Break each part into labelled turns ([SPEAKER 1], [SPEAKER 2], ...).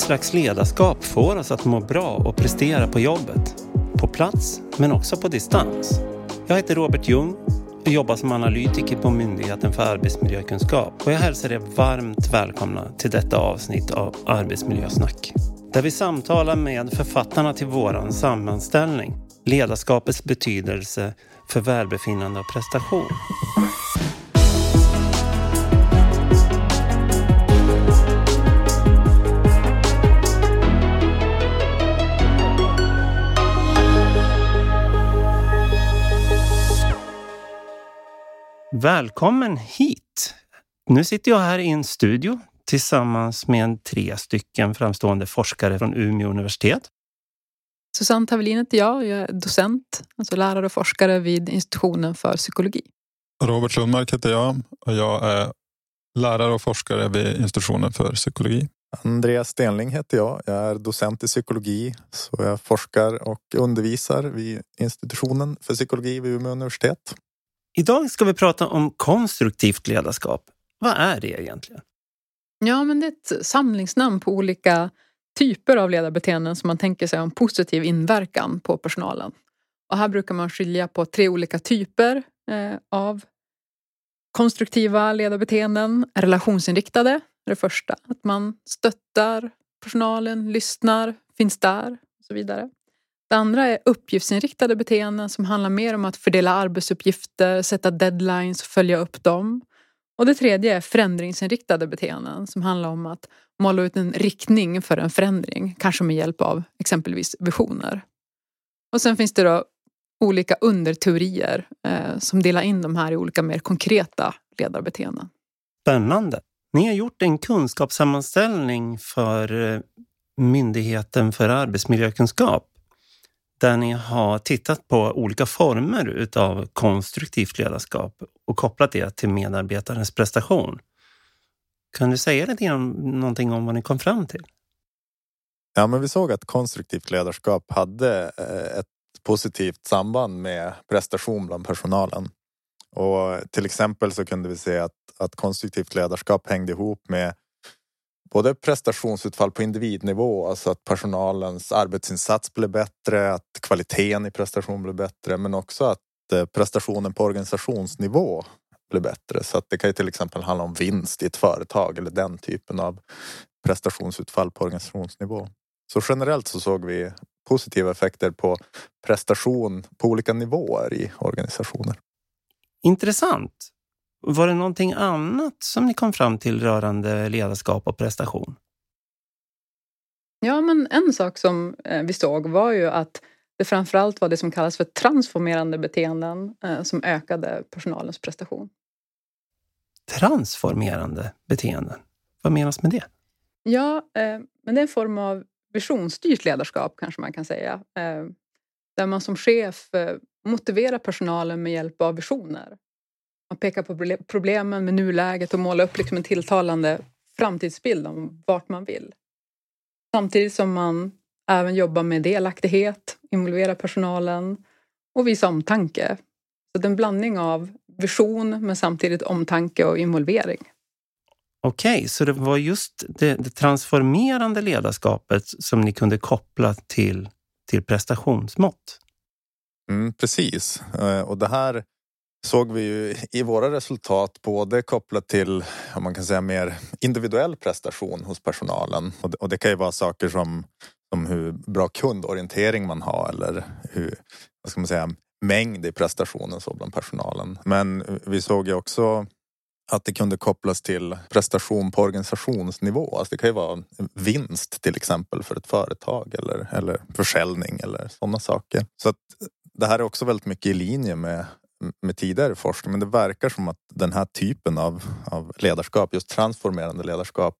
[SPEAKER 1] slags ledarskap får oss att må bra och prestera på jobbet? På plats, men också på distans. Jag heter Robert Ljung och jobbar som analytiker på Myndigheten för arbetsmiljökunskap och jag hälsar er varmt välkomna till detta avsnitt av Arbetsmiljösnack. Där vi samtalar med författarna till våran sammanställning Ledarskapets betydelse för välbefinnande och prestation. Välkommen hit! Nu sitter jag här i en studio tillsammans med tre stycken framstående forskare från Umeå universitet.
[SPEAKER 2] Susanne Tavelin heter jag. Jag är docent, alltså lärare och forskare vid institutionen för psykologi.
[SPEAKER 3] Robert Lundmark heter jag och jag är lärare och forskare vid institutionen för psykologi.
[SPEAKER 4] Andreas Stenling heter jag. Jag är docent i psykologi så jag forskar och undervisar vid institutionen för psykologi vid Umeå universitet.
[SPEAKER 1] Idag ska vi prata om konstruktivt ledarskap. Vad är det egentligen?
[SPEAKER 2] Ja, men det är ett samlingsnamn på olika typer av ledarbeteenden som man tänker sig har en positiv inverkan på personalen. Och här brukar man skilja på tre olika typer eh, av konstruktiva ledarbeteenden. Relationsinriktade är det första, att man stöttar personalen, lyssnar, finns där och så vidare. Det andra är uppgiftsinriktade beteenden som handlar mer om att fördela arbetsuppgifter, sätta deadlines och följa upp dem. Och det tredje är förändringsinriktade beteenden som handlar om att måla ut en riktning för en förändring, kanske med hjälp av exempelvis visioner. Och sen finns det då olika underteorier eh, som delar in de här i olika mer konkreta ledarbeteenden.
[SPEAKER 1] Spännande. Ni har gjort en kunskapssammanställning för eh, Myndigheten för arbetsmiljökunskap där ni har tittat på olika former utav konstruktivt ledarskap och kopplat det till medarbetarens prestation. Kan du säga lite om, någonting om vad ni kom fram till?
[SPEAKER 4] Ja, men vi såg att konstruktivt ledarskap hade eh, ett positivt samband med prestation bland personalen. Och till exempel så kunde vi se att, att konstruktivt ledarskap hängde ihop med både prestationsutfall på individnivå, alltså att personalens arbetsinsats blev bättre, att kvaliteten i prestation blev bättre, men också att eh, prestationen på organisationsnivå blev bättre. Så att det kan ju till exempel handla om vinst i ett företag eller den typen av prestationsutfall på organisationsnivå. Så generellt så såg vi positiva effekter på prestation på olika nivåer i organisationer.
[SPEAKER 1] Intressant. Var det någonting annat som ni kom fram till rörande ledarskap och prestation?
[SPEAKER 2] Ja, men en sak som eh, vi såg var ju att det framförallt var det som kallas för transformerande beteenden eh, som ökade personalens prestation.
[SPEAKER 1] Transformerande beteenden? Vad menas med det?
[SPEAKER 2] Ja, eh, men det är en form av visionsstyrt ledarskap kanske man kan säga. Där man som chef motiverar personalen med hjälp av visioner. Man pekar på problemen med nuläget och målar upp liksom en tilltalande framtidsbild om vart man vill. Samtidigt som man även jobbar med delaktighet, involverar personalen och visa omtanke. Så det är en blandning av vision men samtidigt omtanke och involvering.
[SPEAKER 1] Okej, okay, så det var just det, det, transformerande ledarskapet som ni kunde koppla till, till prestationsmått?
[SPEAKER 4] Mm, precis, eh, och det här såg vi ju i våra resultat både kopplat till om man kan säga mer individuell prestation hos personalen och det kan ju vara saker som, som hur bra kundorientering man har eller hur vad ska man säga, mängd i prestationen så bland personalen. Men vi såg ju också att det kunde kopplas till prestation på organisationsnivå. Alltså det kan ju vara vinst till exempel för ett företag eller, eller försäljning eller sådana saker. Så att det här är också väldigt mycket i linje med med tidigare forskning. Men det verkar som att den här typen av, av ledarskap, just transformerande ledarskap,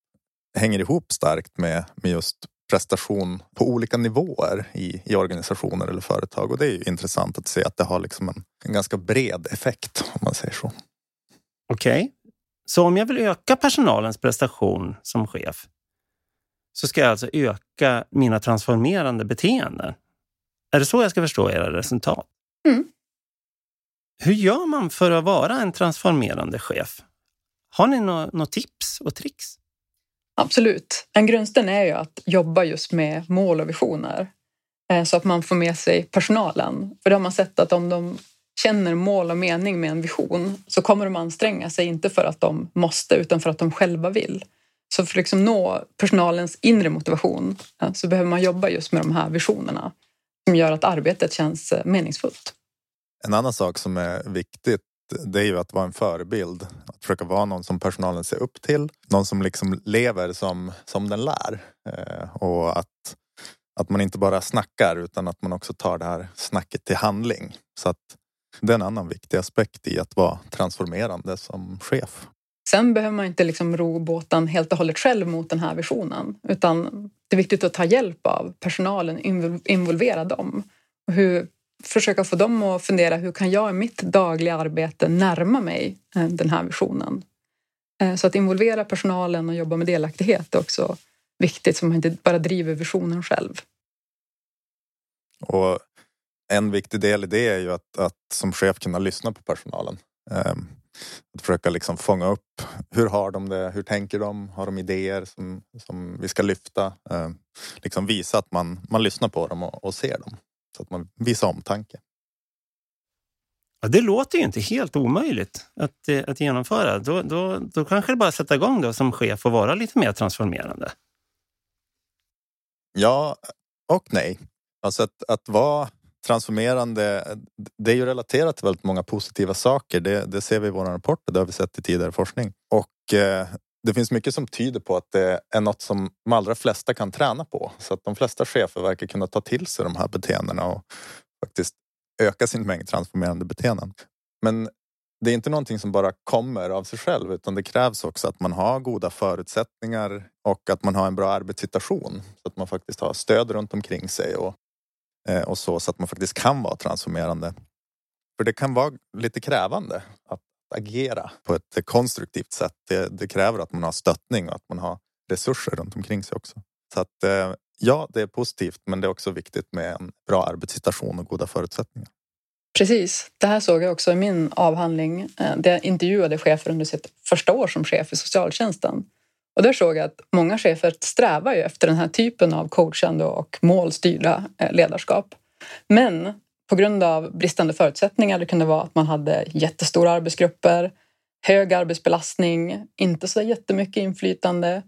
[SPEAKER 4] hänger ihop starkt med, med just prestation på olika nivåer i, i organisationer eller företag. Och det är ju intressant att se att det har liksom en, en ganska bred effekt om man säger så.
[SPEAKER 1] Okej, okay. så om jag vill öka personalens prestation som chef så ska jag alltså öka mina transformerande beteenden. Är det så jag ska förstå era resultat?
[SPEAKER 2] Mm.
[SPEAKER 1] Hur gör man för att vara en transformerande chef? Har ni några tips och tricks?
[SPEAKER 2] Absolut. En grundsten är ju att jobba just med mål och visioner eh, så att man får med sig personalen. För det har man sett att om de känner mål och mening med en vision så kommer de anstränga sig, inte för att de måste utan för att de själva vill. Så för att liksom nå personalens inre motivation eh, så behöver man jobba just med de här visionerna som gör att arbetet känns eh, meningsfullt.
[SPEAKER 4] En annan sak som är viktigt det är ju att vara en förebild. Att försöka vara någon som personalen ser upp till. Någon som liksom lever som, som den lär. Eh, och att, att man inte bara snackar utan att man också tar det här snacket till handling. Så att det är en annan viktig aspekt i att vara transformerande som chef.
[SPEAKER 2] Sen behöver man inte liksom ro båten helt och hållet själv mot den här visionen utan det är viktigt att ta hjälp av personalen, involvera dem. Och hur, försöka få dem att fundera hur kan jag i mitt dagliga arbete närma mig eh, den här visionen? Eh, så att involvera personalen och jobba med delaktighet är också viktigt så man inte bara driver visionen själv.
[SPEAKER 4] Och en viktig del i det är ju att, att som chef kunna lyssna på personalen. Ehm, att försöka liksom fånga upp hur har de det, hur tänker de, har de idéer som, som vi ska lyfta? Ehm, liksom visa att man, man lyssnar på dem och, och ser dem. Så att man visar omtanke.
[SPEAKER 1] Ja, det låter ju inte helt omöjligt att, eh, att genomföra. Då, då, då kanske det bara sätta igång då som chef och vara lite mer transformerande.
[SPEAKER 4] Ja och nej. Alltså att, att vara transformerande, det är ju relaterat till väldigt många positiva saker. Det, det ser vi i vår rapport och det har vi sett i tidigare forskning. Och eh, det finns mycket som tyder på att det är något som de allra flesta kan träna på. Så att de flesta chefer verkar kunna ta till sig de här beteendena och faktiskt öka sin mängd transformerande beteenden. Men det är inte någonting som bara kommer av sig själv utan det krävs också att man har goda förutsättningar och att man har en bra arbetssituation. Så att man faktiskt har stöd runt omkring sig och, eh, och så, så att man faktiskt kan vara transformerande. För det kan vara lite krävande att agera på ett konstruktivt sätt. Det, det, kräver att man har stöttning och att man har resurser runt omkring sig också. Så att eh, ja, det är positivt men det är också viktigt med en bra arbetssituation och goda förutsättningar.
[SPEAKER 2] Precis, det här såg jag också i min avhandling eh, där jag intervjuade chefer under sitt första år som chef i socialtjänsten. Och där såg jag att många chefer strävar ju efter den här typen av coachande och målstyrda eh, ledarskap. Men på grund av bristande förutsättningar. Det kunde vara att man hade jättestora arbetsgrupper, hög arbetsbelastning, inte så jättemycket inflytande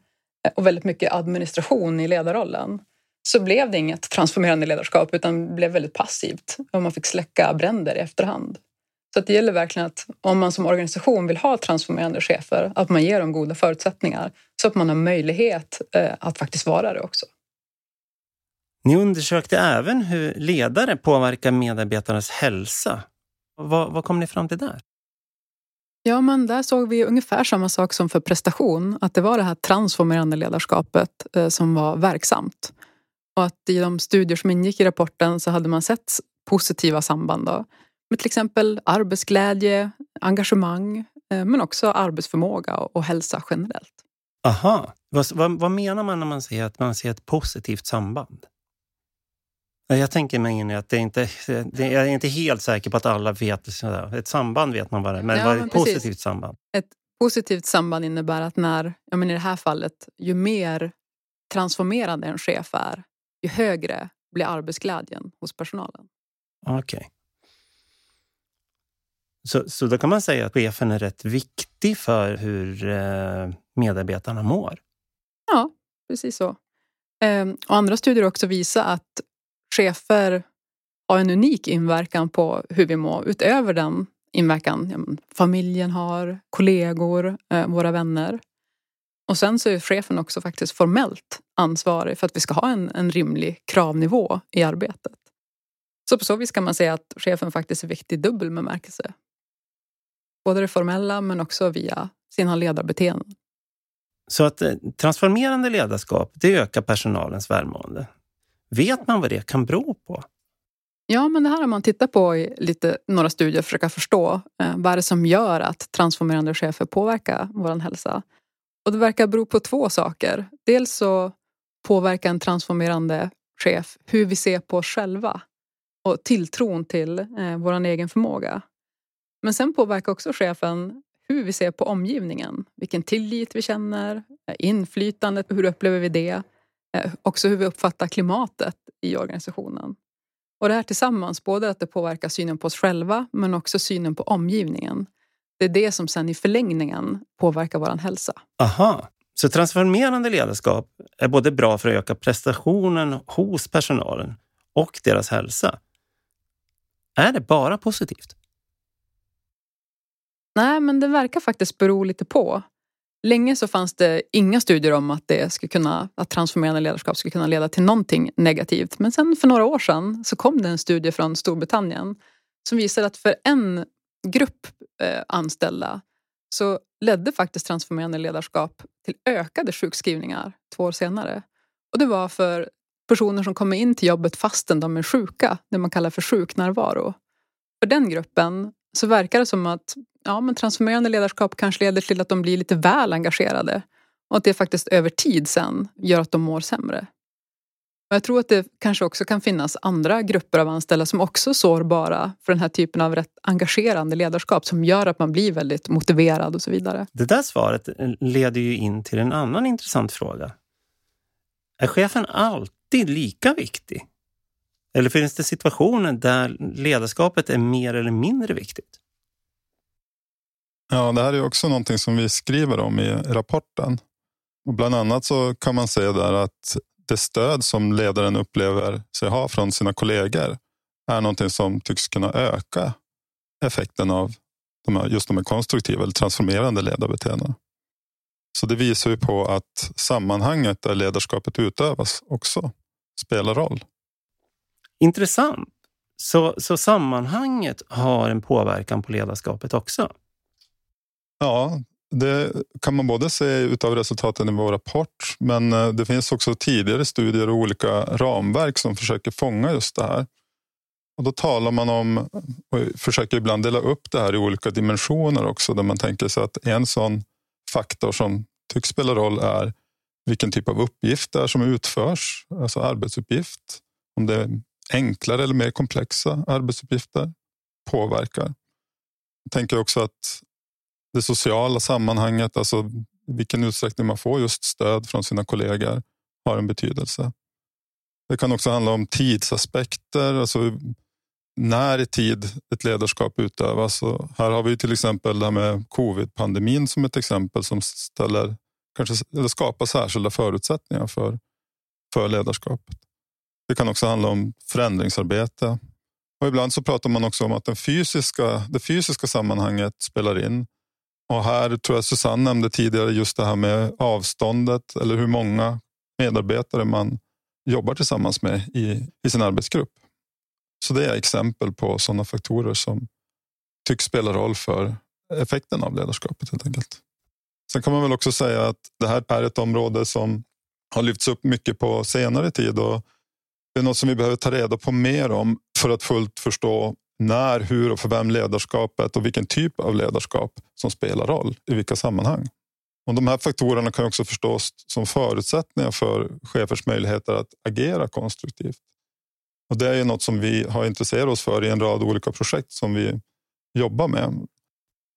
[SPEAKER 2] eh, och väldigt mycket administration i ledarrollen. Så blev det inget transformerande ledarskap utan blev väldigt passivt och man fick släcka bränder i efterhand. Så det gäller verkligen att om man som organisation vill ha transformerande chefer, att man ger dem goda förutsättningar så att man har möjlighet eh, att faktiskt vara det också.
[SPEAKER 1] Ni undersökte även hur ledare påverkar medarbetarnas hälsa. Vad, vad kom ni fram till där?
[SPEAKER 2] Ja, men där såg vi ungefär samma sak som för prestation. Att det var det här transformerande ledarskapet eh, som var verksamt. Och att i de studier som ingick i rapporten så hade man sett positiva samband då, med till exempel arbetsglädje, engagemang eh, men också arbetsförmåga och, och hälsa generellt.
[SPEAKER 1] Aha, vad, vad, vad, menar man när man säger att man ser ett positivt samband? Jag tänker mig in i att det inte, det, jag är inte helt säker på att alla vet. Ett samband vet man vad det är, men ja, vad är ett positivt samband?
[SPEAKER 2] Ett positivt samband innebär att när, ja men i det här fallet, ju mer transformerande en chef är, ju högre blir arbetsglädjen hos personalen.
[SPEAKER 1] Okej. Okay. Så, så då kan man säga att chefen är rätt viktig för hur eh, medarbetarna mår?
[SPEAKER 2] Ja, precis så. Ehm, och andra studier också visar att chefer har en unik inverkan på hur vi mår utöver den inverkan familjen har, kollegor, eh, våra vänner. Och sen så är chefen också faktiskt formellt ansvarig för att vi ska ha en, en rimlig kravnivå i arbetet. Så på så vis kan man säga att chefen faktiskt är viktig i dubbel bemärkelse. Både det formella men också via sina ledarbeteenden.
[SPEAKER 1] Så att eh, transformerande ledarskap, det ökar personalens välmående. Vet man vad det kan bero på?
[SPEAKER 2] Ja, men det här har man tittat på i lite, några studier för att försöka förstå. Eh, vad är det som gör att transformerande chefer påverkar vår hälsa? Och det verkar bero på två saker. Dels så påverkar en transformerande chef hur vi ser på oss själva och tilltron till eh, vår egen förmåga. Men sen påverkar också chefen hur vi ser på omgivningen. Vilken tillit vi känner, eh, inflytandet, hur upplever vi det? Eh, också hur vi uppfattar klimatet i organisationen. Och det här tillsammans, både att det påverkar synen på oss själva men också synen på omgivningen. Det är det som sen i förlängningen påverkar vår hälsa.
[SPEAKER 1] Aha, så transformerande ledarskap är både bra för att öka prestationen hos personalen och deras hälsa. Är det bara positivt?
[SPEAKER 2] Nej, men det verkar faktiskt bero lite på. Länge så fanns det inga studier om att, det skulle kunna, att transformerande ledarskap skulle kunna leda till någonting negativt. Men sen för några år sedan så kom det en studie från Storbritannien som visade att för en grupp eh, anställda så ledde faktiskt transformerande ledarskap till ökade sjukskrivningar två år senare. Och det var för personer som kommer in till jobbet fastän de är sjuka, det man kallar för sjuknärvaro. För den gruppen så verkar det som att ja, men transformerande ledarskap kanske leder till att de blir lite väl engagerade och att det faktiskt över tid sen gör att de mår sämre. Och jag tror att det kanske också kan finnas andra grupper av anställda som också är sårbara för den här typen av rätt engagerande ledarskap som gör att man blir väldigt motiverad och så vidare.
[SPEAKER 1] Det där svaret leder ju in till en annan intressant fråga. Är chefen alltid lika viktig? Eller finns det situationer där ledarskapet är mer eller mindre viktigt?
[SPEAKER 3] Ja, det här är också någonting som vi skriver om i rapporten. Och bland annat så kan man säga där att det stöd som ledaren upplever sig ha från sina kollegor är någonting som tycks kunna öka effekten av de här, just de här konstruktiva eller transformerande ledarbeteendena. Så det visar ju på att sammanhanget där ledarskapet utövas också spelar roll.
[SPEAKER 1] Intressant. Så, så sammanhanget har en påverkan på ledarskapet också?
[SPEAKER 3] Ja, det kan man både se utav resultaten i vår rapport, men eh, det finns också tidigare studier och olika ramverk som försöker fånga just det här. Och Då talar man om, och försöker ibland dela upp det här i olika dimensioner också, där man tänker sig att en sån faktor som tycks spela roll är vilken typ av uppgift det är som utförs, alltså arbetsuppgift. Om det är enklare eller mer komplexa arbetsuppgifter påverkar. Jag tänker också att det sociala sammanhanget, alltså vilken utsträckning man får just stöd från sina kollegor har en betydelse. Det kan också handla om tidsaspekter, alltså när i tid ett ledarskap utövas. Och här har vi till exempel det här med covid-pandemin som ett exempel som ställer, kanske, eller skapar särskilda förutsättningar för, för ledarskapet. Det kan också handla om förändringsarbete. Och ibland så pratar man också om att den fysiska, det fysiska sammanhanget spelar in. Och här tror jag Susanne nämnde tidigare just det här med avståndet eller hur många medarbetare man jobbar tillsammans med i, i sin arbetsgrupp. Så det är exempel på sådana faktorer som tycks spela roll för effekten av ledarskapet helt enkelt. Sen kan man väl också säga att det här är ett område som har lyfts upp mycket på senare tid och det är något som vi behöver ta reda på mer om för att fullt förstå när, hur och för vem ledarskapet och vilken typ av ledarskap som spelar roll i vilka sammanhang. Och de här faktorerna kan också förstås som förutsättningar för chefers möjligheter att agera konstruktivt. Och Det är ju något som vi har intresserat oss för i en rad olika projekt som vi jobbar med.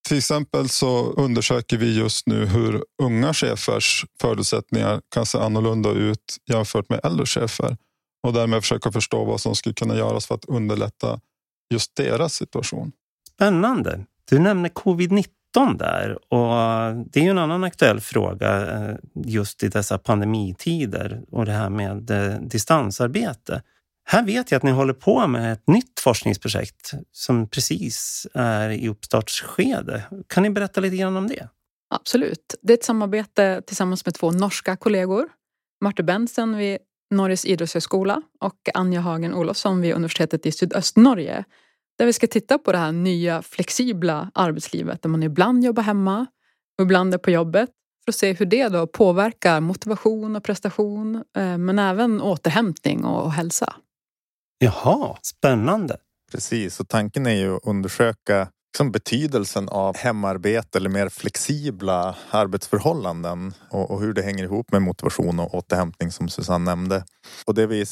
[SPEAKER 3] Till exempel så undersöker vi just nu hur unga chefers förutsättningar kan se annorlunda ut jämfört med äldre chefer och därmed försöka förstå vad som skulle kunna göras för att underlätta just deras situation.
[SPEAKER 1] Spännande. Du nämner covid-19 där och det är ju en annan aktuell fråga eh, just i dessa pandemitider och det här med eh, distansarbete. Här vet jag att ni håller på med ett nytt forskningsprojekt som precis är i uppstartsskede. Kan ni berätta lite grann om det?
[SPEAKER 2] Absolut. Det är ett samarbete tillsammans med två norska kollegor. Marte Bensen vid Norges idrottshögskola och Anja Hagen Olofsson vid universitetet i Sydöstnorge. Där vi ska titta på det här nya flexibla arbetslivet där man ibland jobbar hemma och ibland är på jobbet för att se hur det då påverkar motivation och prestation eh, men även återhämtning och hälsa.
[SPEAKER 1] Jaha, spännande.
[SPEAKER 4] Precis, och tanken är ju att undersöka liksom betydelsen av hemarbete eller mer flexibla arbetsförhållanden och, och, hur det hänger ihop med motivation och återhämtning som Susanne nämnde. Och det vi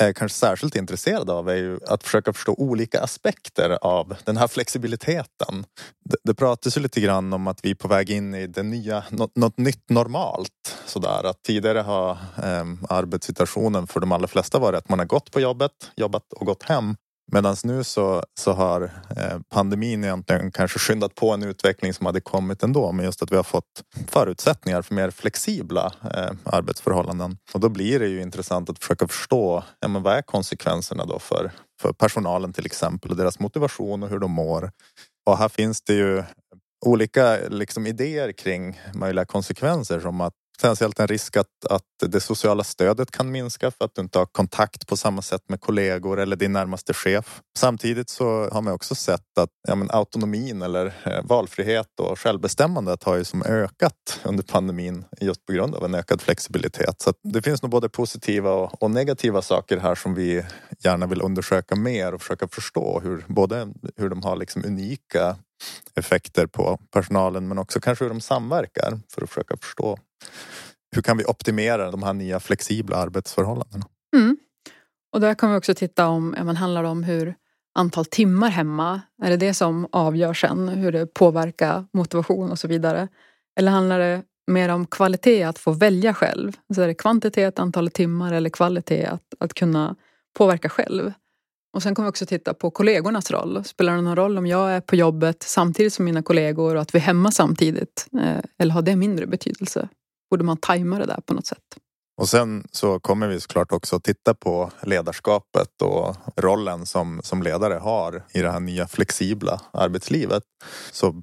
[SPEAKER 4] är kanske särskilt intresserade av är ju att försöka förstå olika aspekter av den här flexibiliteten. Det, det pratas ju lite grann om att vi är på väg in i det nya, något, något nytt normalt. Sådär. Att tidigare har eh, arbetssituationen för de allra flesta varit att man har gått på jobbet, jobbat och gått hem. Medan nu så, så har eh, pandemin egentligen kanske skyndat på en utveckling som hade kommit ändå. Men just att vi har fått förutsättningar för mer flexibla eh, arbetsförhållanden. Och då blir det ju intressant att försöka förstå ja, men vad är konsekvenserna då för, för personalen till exempel och deras motivation och hur de mår. Och här finns det ju olika liksom, idéer kring möjliga konsekvenser som att potentiellt en risk att, att det sociala stödet kan minska för att du inte har kontakt på samma sätt med kollegor eller din närmaste chef. Samtidigt så har man också sett att ja, men autonomin eller eh, valfrihet och självbestämmandet har ju som ökat under pandemin just på grund av en ökad flexibilitet. Så det finns nog både positiva och, och negativa saker här som vi gärna vill undersöka mer och försöka förstå hur både hur de har liksom unika effekter på personalen men också kanske hur de samverkar för att försöka förstå hur kan vi optimera de här nya flexibla arbetsförhållandena.
[SPEAKER 2] Mm. Och där kan vi också titta om, ja, handlar om hur antal timmar hemma, är det det som avgör sen hur det påverkar motivation och så vidare? Eller handlar det mer om kvalitet, att få välja själv? Så är det kvantitet, antalet timmar eller kvalitet att, att kunna påverka själv? Och sen kommer vi också titta på kollegornas roll. Spelar det någon roll om jag är på jobbet samtidigt som mina kollegor och att vi är hemma samtidigt? Eh, eller har det mindre betydelse? Borde man tajma det där på något sätt?
[SPEAKER 4] Och sen så kommer vi såklart också titta på ledarskapet och rollen som, som ledare har i det här nya flexibla arbetslivet. Så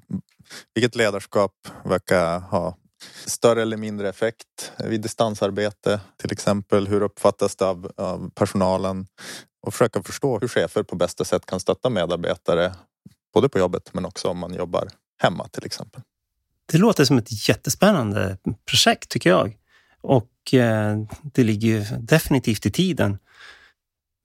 [SPEAKER 4] vilket ledarskap verkar ha större eller mindre effekt vid distansarbete till exempel? Hur uppfattas det av, av personalen? och försöka förstå hur chefer på bästa sätt kan stötta medarbetare både på jobbet men också om man jobbar hemma till exempel.
[SPEAKER 1] Det låter som ett jättespännande projekt tycker jag. Och eh, det ligger ju definitivt i tiden.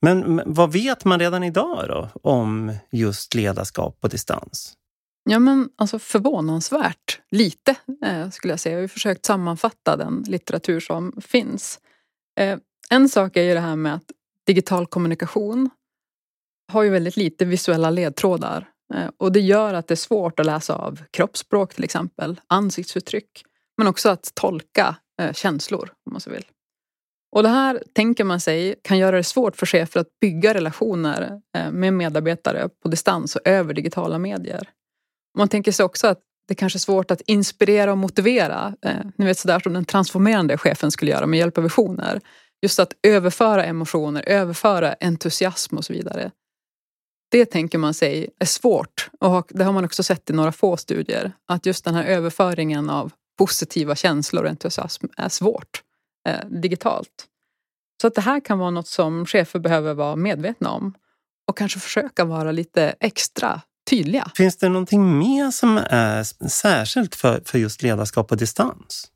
[SPEAKER 1] Men vad vet man redan idag då om just ledarskap på distans?
[SPEAKER 2] Ja, men alltså förvånansvärt lite eh, skulle jag säga. Vi har försökt sammanfatta den litteratur som finns. Eh, en sak är ju det här med att digital kommunikation har ju väldigt lite visuella ledtrådar Eh, och det gör att det är svårt att läsa av kroppsspråk till exempel, ansiktsuttryck, men också att tolka eh, känslor om man så vill. Och det här tänker man sig kan göra det svårt för chefer att bygga relationer eh, med medarbetare på distans och över digitala medier. Man tänker sig också att det kanske är svårt att inspirera och motivera. Ni vet sådär som den transformerande chefen skulle göra med hjälp av visioner. Just att överföra emotioner, överföra entusiasm och så vidare. Det tänker man sig är svårt och det har man också sett i några få studier. Att just den här överföringen av positiva känslor och entusiasm är svårt eh, digitalt. Så att det här kan vara något som chefer behöver vara medvetna om och kanske försöka vara lite extra tydliga.
[SPEAKER 1] Finns det någonting mer som är särskilt för, för just ledarskap på distans?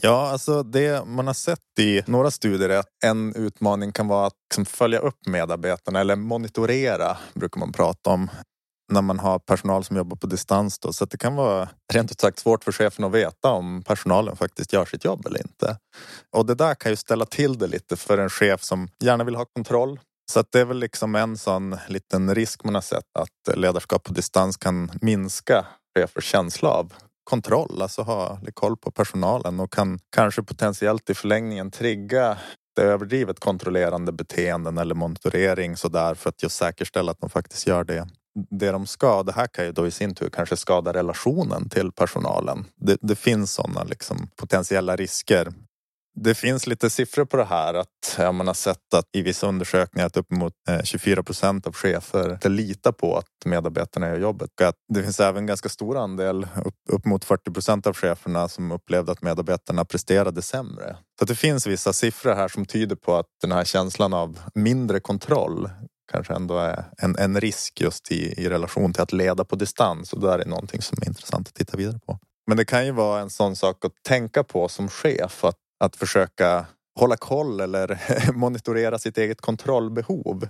[SPEAKER 4] Ja, alltså det man har sett i några studier är att en utmaning kan vara att liksom följa upp medarbetarna eller monitorera brukar man prata om när man har personal som jobbar på distans. Då. Så det kan vara rent ut sagt svårt för chefen att veta om personalen faktiskt gör sitt jobb eller inte. Och det där kan ju ställa till det lite för en chef som gärna vill ha kontroll. Så att det är väl liksom en sån liten risk man har sett att ledarskap på distans kan minska chefers känsla av kontroll, alltså ha koll på personalen och kan kanske potentiellt i förlängningen trigga det överdrivet kontrollerande beteenden eller monitorering sådär för att just säkerställa att de faktiskt gör det det de ska. Det här kan ju då i sin tur kanske skada relationen till personalen. Det, det finns sådana liksom potentiella risker det finns lite siffror på det här att ja, man har sett att i vissa undersökningar att uppemot eh, 24 procent av chefer litar på att medarbetarna gör jobbet. Att det finns även ganska stor andel, upp, 40 procent av cheferna som upplevde att medarbetarna presterade sämre. Så det finns vissa siffror här som tyder på att den här känslan av mindre kontroll kanske ändå är en, en risk just i, i relation till att leda på distans och det där är någonting som är intressant att titta vidare på. Men det kan ju vara en sån sak att tänka på som chef att att försöka hålla koll eller monitorera sitt eget kontrollbehov.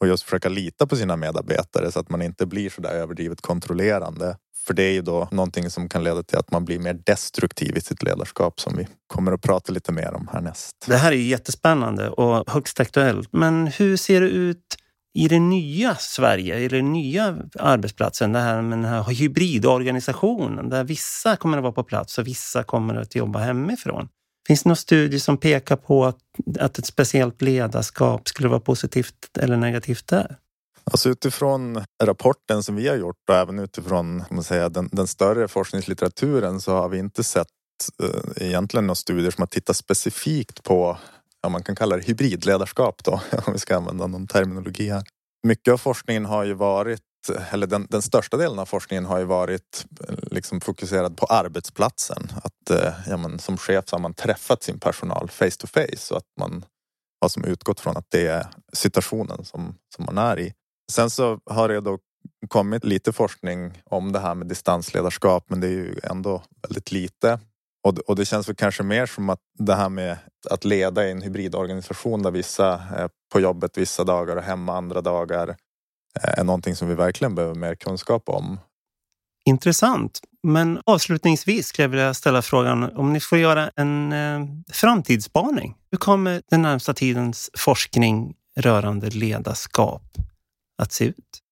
[SPEAKER 4] och just försöka lita på sina medarbetare så att man inte blir så där överdrivet kontrollerande. För det är ju då någonting som kan leda till att man blir mer destruktiv i sitt ledarskap som vi kommer att prata lite mer om härnäst.
[SPEAKER 1] Det här är ju jättespännande och högst aktuellt. Men hur ser det ut i det nya Sverige, i den nya arbetsplatsen, det här med den här hybridorganisationen där vissa kommer att vara på plats och vissa kommer att jobba hemifrån? Finns det någon studie som pekar på att, att ett speciellt ledarskap skulle vara positivt eller negativt där?
[SPEAKER 4] Alltså utifrån rapporten som vi har gjort och även utifrån man säga, den, den större forskningslitteraturen så har vi inte sett eh, egentligen några studier som har tittat specifikt på, ja, man kan kalla det hybridledarskap då, om vi ska använda någon terminologi här. Mycket av forskningen har ju varit eller den, den, största delen av forskningen har ju varit eh, liksom fokuserad på arbetsplatsen. Att eh, ja, men, som chef så har man träffat sin personal face to face och att man har som utgått från att det är situationen som, som man är i. Sen så har det då kommit lite forskning om det här med distansledarskap men det är ju ändå väldigt lite. Och, och det känns väl kanske mer som att det här med att leda i en hybridorganisation där vissa är på jobbet vissa dagar och hemma andra dagar Eh, är någonting som vi verkligen behöver mer kunskap om.
[SPEAKER 1] Intressant. Men avslutningsvis skulle jag vilja ställa frågan om ni får göra en eh, framtidsspaning. Hur kommer den närmsta tidens forskning rörande ledarskap att se ut.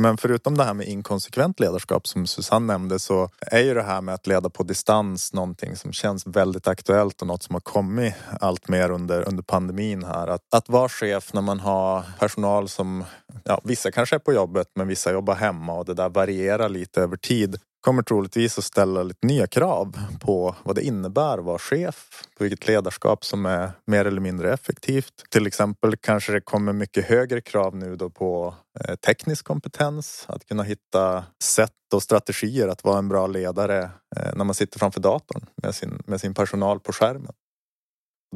[SPEAKER 4] Men förutom det här med inkonsekvent ledarskap som Susanne nämnde så är ju det här med att leda på distans någonting som känns väldigt aktuellt och något som har kommit allt mer under, under pandemin här. Att, att vara chef när man har personal som, ja vissa kanske är på jobbet men vissa jobbar hemma och det där varierar lite över tid kommer troligtvis att ställa lite nya krav på vad det innebär att vara chef, på vilket ledarskap som är mer eller mindre effektivt. Till exempel kanske det kommer mycket högre krav nu då på eh, teknisk kompetens, att kunna hitta sätt och strategier att vara en bra ledare eh, när man sitter framför datorn med sin, med sin personal på skärmen.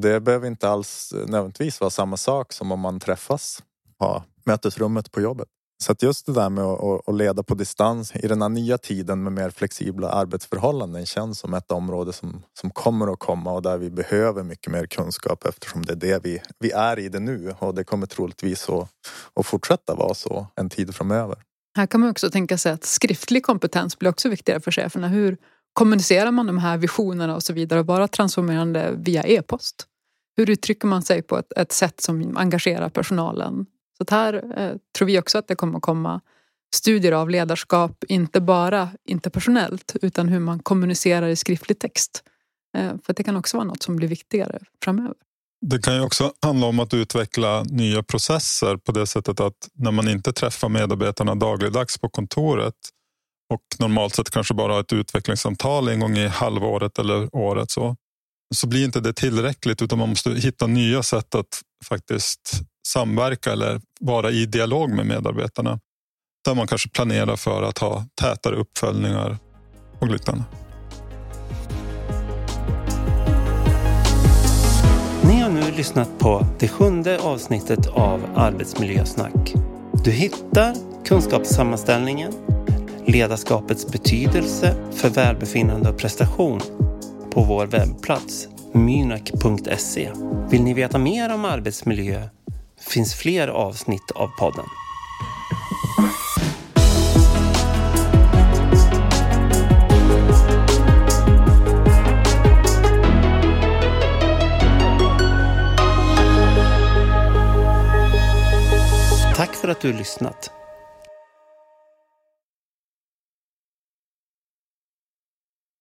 [SPEAKER 4] Det behöver inte alls nödvändigtvis vara samma sak som om man träffas, ha mötesrummet på jobbet. Så att just det där med att, leda på distans i den här nya tiden med mer flexibla arbetsförhållanden känns som ett område som, som kommer att komma och där vi behöver mycket mer kunskap eftersom det är det vi, vi är i det nu och det kommer troligtvis att, att fortsätta vara så en tid framöver.
[SPEAKER 2] Här kan man också tänka sig att skriftlig kompetens blir också viktigare för cheferna. Hur kommunicerar man de här visionerna och så vidare och bara transformerande via e-post? Hur uttrycker man sig på ett, ett sätt som engagerar personalen så här eh, tror vi också att det kommer att komma studier av ledarskap, inte bara interpersonellt utan hur man kommunicerar i skriftlig text. Eh, för det kan också vara något som blir viktigare framöver.
[SPEAKER 3] Det kan ju också handla om att utveckla nya processer på det sättet att när man inte träffar medarbetarna dagligdags på kontoret och normalt sett kanske bara har ett utvecklingssamtal en gång i halvåret eller året så, så blir inte det tillräckligt utan man måste hitta nya sätt att faktiskt samverka eller vara i dialog med medarbetarna. Där man kanske planerar för att ha tätare uppföljningar och liknande.
[SPEAKER 1] Ni har nu lyssnat på det sjunde avsnittet av Arbetsmiljösnack. Du hittar kunskapssammanställningen, ledarskapets betydelse för välbefinnande och prestation på vår webbplats mynak.se. Vill ni veta mer om arbetsmiljö finns fler avsnitt av podden. Tack för att du har lyssnat.